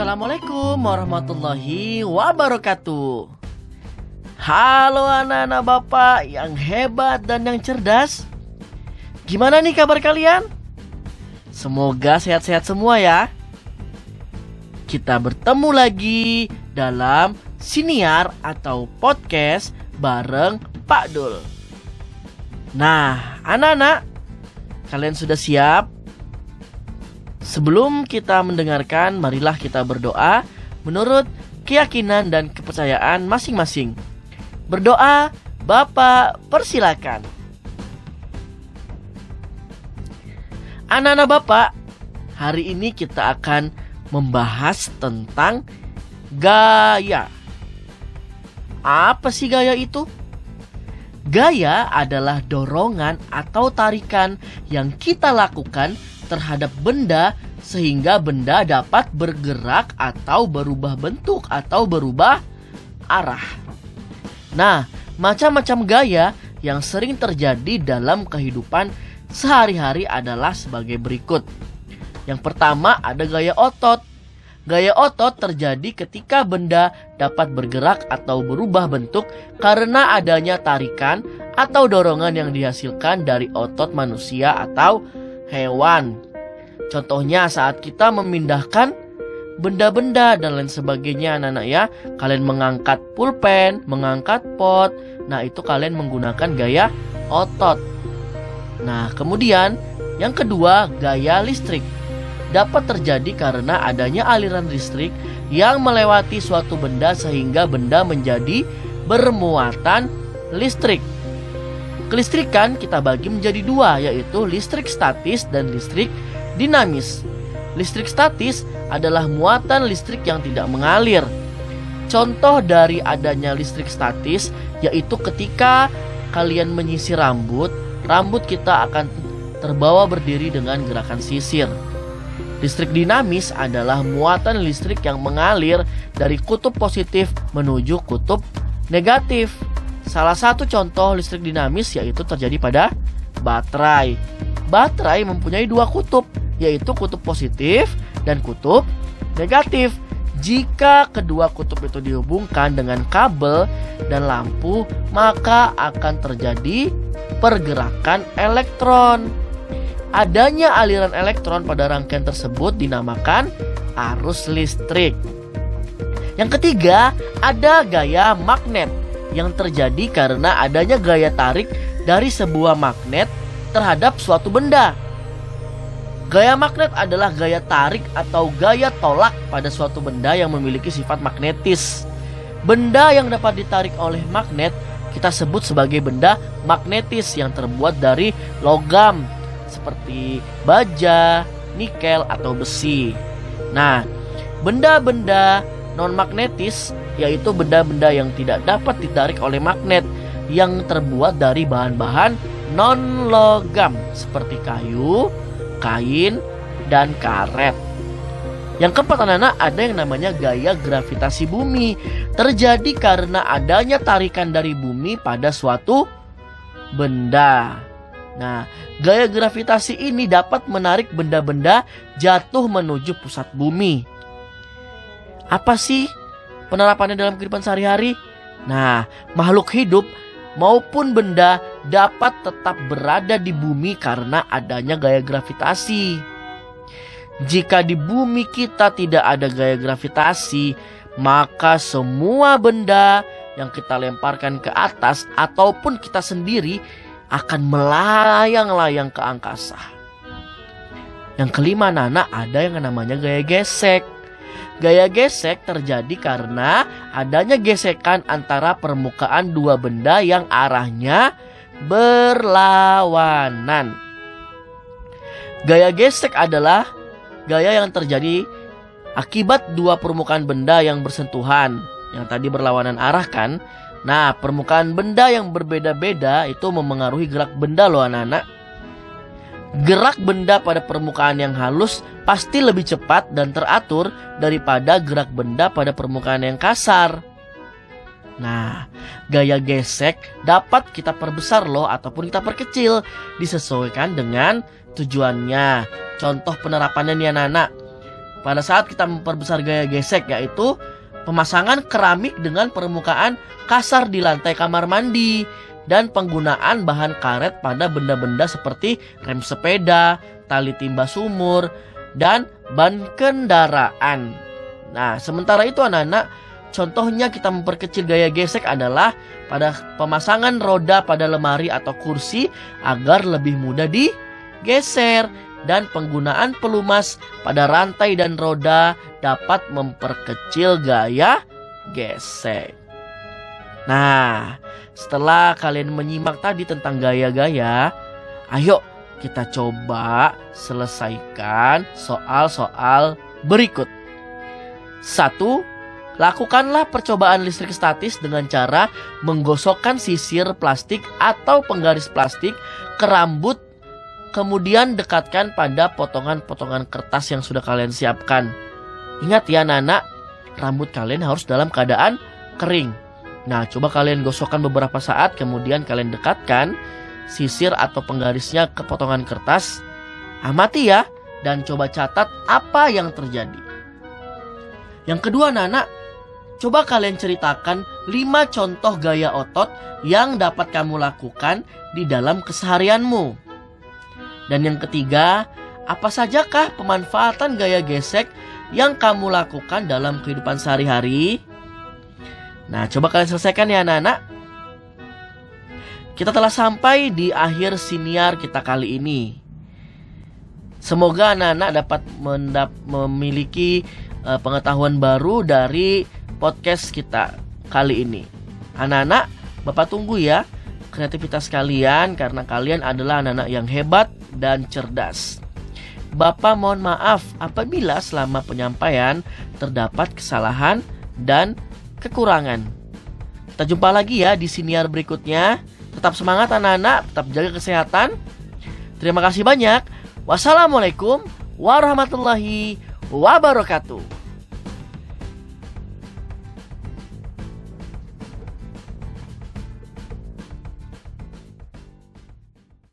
Assalamualaikum warahmatullahi wabarakatuh. Halo anak-anak bapak yang hebat dan yang cerdas. Gimana nih kabar kalian? Semoga sehat-sehat semua ya. Kita bertemu lagi dalam siniar atau podcast bareng Pak Dul. Nah, anak-anak, kalian sudah siap? Sebelum kita mendengarkan, marilah kita berdoa menurut keyakinan dan kepercayaan masing-masing. Berdoa, Bapak persilakan. Anak-anak Bapak, hari ini kita akan membahas tentang gaya. Apa sih gaya itu? Gaya adalah dorongan atau tarikan yang kita lakukan terhadap benda sehingga benda dapat bergerak atau berubah bentuk atau berubah arah. Nah, macam-macam gaya yang sering terjadi dalam kehidupan sehari-hari adalah sebagai berikut. Yang pertama ada gaya otot. Gaya otot terjadi ketika benda dapat bergerak atau berubah bentuk karena adanya tarikan atau dorongan yang dihasilkan dari otot manusia atau hewan. Contohnya saat kita memindahkan benda-benda dan lain sebagainya anak-anak ya. Kalian mengangkat pulpen, mengangkat pot. Nah, itu kalian menggunakan gaya otot. Nah, kemudian yang kedua, gaya listrik. Dapat terjadi karena adanya aliran listrik yang melewati suatu benda sehingga benda menjadi bermuatan listrik. Kelistrikan kita bagi menjadi dua, yaitu listrik statis dan listrik dinamis. Listrik statis adalah muatan listrik yang tidak mengalir. Contoh dari adanya listrik statis yaitu ketika kalian menyisir rambut, rambut kita akan terbawa berdiri dengan gerakan sisir. Listrik dinamis adalah muatan listrik yang mengalir dari kutub positif menuju kutub negatif. Salah satu contoh listrik dinamis yaitu terjadi pada baterai. Baterai mempunyai dua kutub, yaitu kutub positif dan kutub negatif. Jika kedua kutub itu dihubungkan dengan kabel dan lampu, maka akan terjadi pergerakan elektron. Adanya aliran elektron pada rangkaian tersebut dinamakan arus listrik. Yang ketiga, ada gaya magnet yang terjadi karena adanya gaya tarik dari sebuah magnet terhadap suatu benda. Gaya magnet adalah gaya tarik atau gaya tolak pada suatu benda yang memiliki sifat magnetis. Benda yang dapat ditarik oleh magnet kita sebut sebagai benda magnetis yang terbuat dari logam seperti baja, nikel atau besi. Nah, benda-benda non magnetis yaitu benda-benda yang tidak dapat ditarik oleh magnet yang terbuat dari bahan-bahan non logam seperti kayu, kain, dan karet. Yang keempat anak-anak ada yang namanya gaya gravitasi bumi Terjadi karena adanya tarikan dari bumi pada suatu benda Nah gaya gravitasi ini dapat menarik benda-benda jatuh menuju pusat bumi Apa sih penerapannya dalam kehidupan sehari-hari. Nah, makhluk hidup maupun benda dapat tetap berada di bumi karena adanya gaya gravitasi. Jika di bumi kita tidak ada gaya gravitasi, maka semua benda yang kita lemparkan ke atas ataupun kita sendiri akan melayang-layang ke angkasa. Yang kelima, Nana, ada yang namanya gaya gesek. Gaya gesek terjadi karena adanya gesekan antara permukaan dua benda yang arahnya berlawanan. Gaya gesek adalah gaya yang terjadi akibat dua permukaan benda yang bersentuhan. Yang tadi berlawanan arah kan? Nah, permukaan benda yang berbeda-beda itu memengaruhi gerak benda loh anak-anak. Gerak benda pada permukaan yang halus pasti lebih cepat dan teratur daripada gerak benda pada permukaan yang kasar. Nah, gaya gesek dapat kita perbesar loh ataupun kita perkecil disesuaikan dengan tujuannya. Contoh penerapannya nih anak-anak. pada saat kita memperbesar gaya gesek yaitu pemasangan keramik dengan permukaan kasar di lantai kamar mandi dan penggunaan bahan karet pada benda-benda seperti rem sepeda, tali timba sumur, dan ban kendaraan. Nah, sementara itu anak-anak, contohnya kita memperkecil gaya gesek adalah pada pemasangan roda pada lemari atau kursi agar lebih mudah digeser dan penggunaan pelumas pada rantai dan roda dapat memperkecil gaya gesek. Nah, setelah kalian menyimak tadi tentang gaya-gaya, ayo kita coba selesaikan soal-soal berikut. Satu, lakukanlah percobaan listrik statis dengan cara menggosokkan sisir plastik atau penggaris plastik ke rambut kemudian dekatkan pada potongan-potongan kertas yang sudah kalian siapkan. Ingat ya Nana, rambut kalian harus dalam keadaan kering. Nah, coba kalian gosokkan beberapa saat, kemudian kalian dekatkan sisir atau penggarisnya ke potongan kertas. Amati ya, dan coba catat apa yang terjadi. Yang kedua Nana, coba kalian ceritakan 5 contoh gaya otot yang dapat kamu lakukan di dalam keseharianmu. Dan yang ketiga, apa sajakah pemanfaatan gaya gesek yang kamu lakukan dalam kehidupan sehari-hari? Nah, coba kalian selesaikan ya anak-anak. Kita telah sampai di akhir siniar kita kali ini. Semoga anak-anak dapat mendap memiliki uh, pengetahuan baru dari podcast kita kali ini. Anak-anak, Bapak tunggu ya kreativitas kalian karena kalian adalah anak-anak yang hebat dan cerdas. Bapak mohon maaf apabila selama penyampaian terdapat kesalahan dan kekurangan. Kita jumpa lagi ya di siniar berikutnya. Tetap semangat anak-anak, tetap jaga kesehatan. Terima kasih banyak. Wassalamualaikum warahmatullahi wabarakatuh.